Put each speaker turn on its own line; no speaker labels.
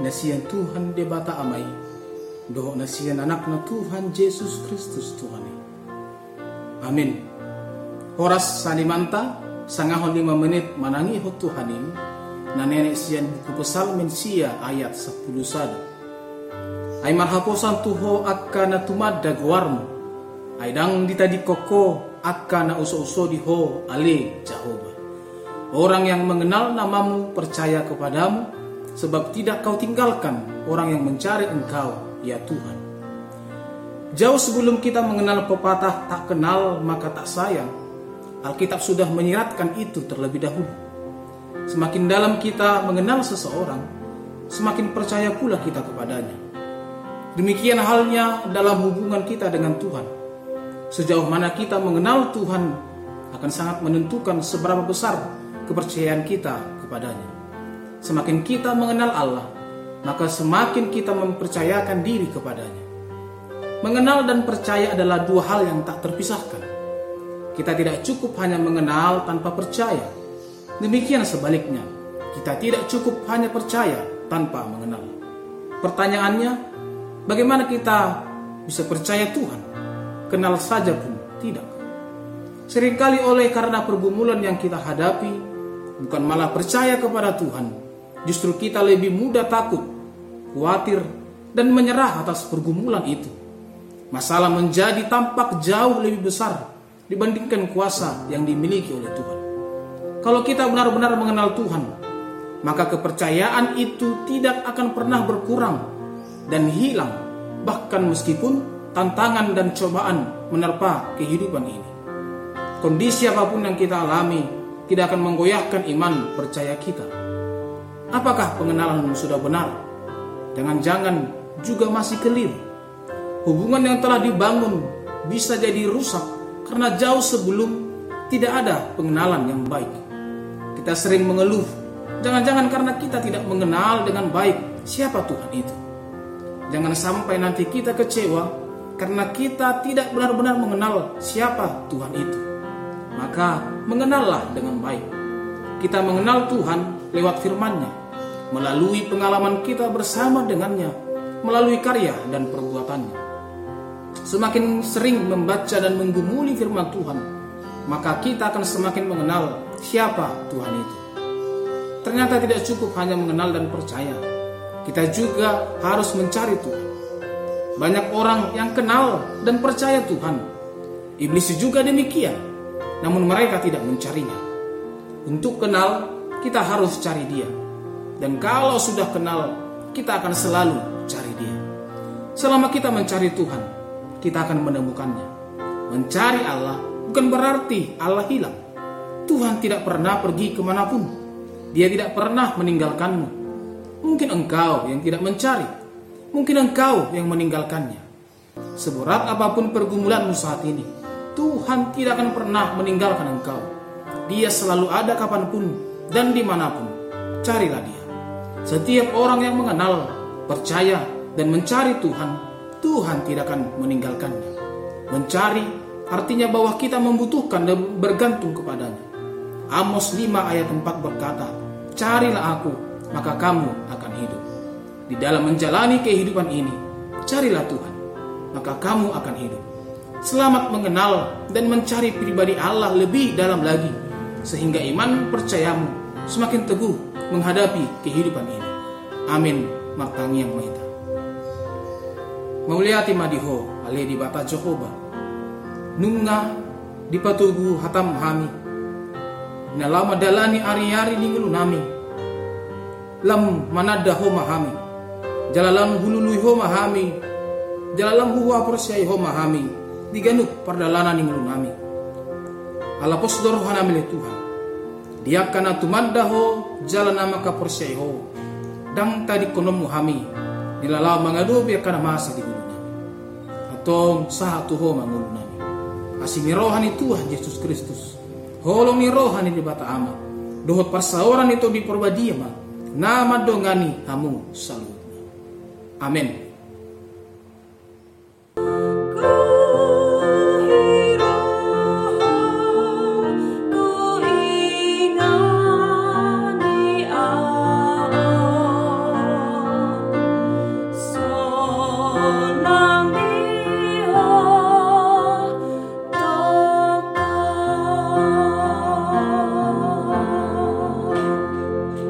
nasian Tuhan de bata amai. Doho nasian anak na Tuhan Yesus Kristus Tuhan. Amin. Horas salimanta sangahon lima menit manangi ho ini na nenek sian buku pesalmen sia ayat 10 sada. Ay marhaposan tuho akka na tumadda guarmo ay dang ditadi koko akka na uso-uso di ho ale Jehovah orang yang mengenal namamu percaya kepadamu sebab tidak kau tinggalkan orang yang mencari engkau, ya Tuhan. Jauh sebelum kita mengenal pepatah tak kenal maka tak sayang, Alkitab sudah menyiratkan itu terlebih dahulu. Semakin dalam kita mengenal seseorang, semakin percaya pula kita kepadanya. Demikian halnya dalam hubungan kita dengan Tuhan. Sejauh mana kita mengenal Tuhan akan sangat menentukan seberapa besar kepercayaan kita kepadanya. Semakin kita mengenal Allah, maka semakin kita mempercayakan diri kepadanya. Mengenal dan percaya adalah dua hal yang tak terpisahkan. Kita tidak cukup hanya mengenal tanpa percaya. Demikian sebaliknya, kita tidak cukup hanya percaya tanpa mengenal. Pertanyaannya, bagaimana kita bisa percaya Tuhan? Kenal saja pun tidak. Seringkali oleh karena pergumulan yang kita hadapi, bukan malah percaya kepada Tuhan, Justru kita lebih mudah takut, khawatir, dan menyerah atas pergumulan itu. Masalah menjadi tampak jauh lebih besar dibandingkan kuasa yang dimiliki oleh Tuhan. Kalau kita benar-benar mengenal Tuhan, maka kepercayaan itu tidak akan pernah berkurang dan hilang, bahkan meskipun tantangan dan cobaan menerpa kehidupan ini. Kondisi apa pun yang kita alami tidak akan menggoyahkan iman percaya kita. Apakah pengenalanmu sudah benar? Jangan-jangan juga masih keliru. Hubungan yang telah dibangun bisa jadi rusak karena jauh sebelum tidak ada pengenalan yang baik. Kita sering mengeluh, jangan-jangan karena kita tidak mengenal dengan baik siapa Tuhan itu. Jangan sampai nanti kita kecewa karena kita tidak benar-benar mengenal siapa Tuhan itu. Maka mengenallah dengan baik. Kita mengenal Tuhan lewat firman-Nya melalui pengalaman kita bersama dengannya, melalui karya dan perbuatannya. Semakin sering membaca dan menggumuli firman Tuhan, maka kita akan semakin mengenal siapa Tuhan itu. Ternyata tidak cukup hanya mengenal dan percaya, kita juga harus mencari Tuhan. Banyak orang yang kenal dan percaya Tuhan. Iblis juga demikian, namun mereka tidak mencarinya. Untuk kenal, kita harus cari Dia dan kalau sudah kenal, kita akan selalu cari dia. Selama kita mencari Tuhan, kita akan menemukannya. Mencari Allah bukan berarti Allah hilang. Tuhan tidak pernah pergi ke mana pun. Dia tidak pernah meninggalkanmu. Mungkin engkau yang tidak mencari. Mungkin engkau yang meninggalkannya. Seberat apa pun pergumulanmu saat ini, Tuhan tidak akan pernah meninggalkan engkau. Dia selalu ada kapan pun dan di mana pun. Carilah dia. Setiap orang yang mengenal, percaya, dan mencari Tuhan, Tuhan tidak akan meninggalkannya. Mencari artinya bahwa kita membutuhkan dan bergantung kepadanya. Amos 5 ayat 4 berkata, Carilah aku, maka kamu akan hidup. Di dalam menjalani kehidupan ini, carilah Tuhan, maka kamu akan hidup. Selamat mengenal dan mencari pribadi Allah lebih dalam lagi, sehingga iman percayamu semakin teguh menghadapi kehidupan ini. Amin. Martangi yang mahita. Mauliati madiho ale di bata Jehovah. Nunga di patugu hatam hami. Nalama dalani ari-ari ningulu nami. Lam manada ho mahami. Jalalam hulului ho mahami. Jalalam huwa persyai ho mahami. Diganuk pardalana ningulu nami. Ala posdor hanamile Tuhan. Dia kana tumandaho jalan nama kaporsyai ho dang tadi kono muhami nilala mangadu biar kana masa di gulu nami atau sah tuho mangulu nami asimi rohani Tuhan Yesus Kristus. Holong ni rohani di bata ama. Dohot persaoran itu di ma. Nama dongani hamu salut amin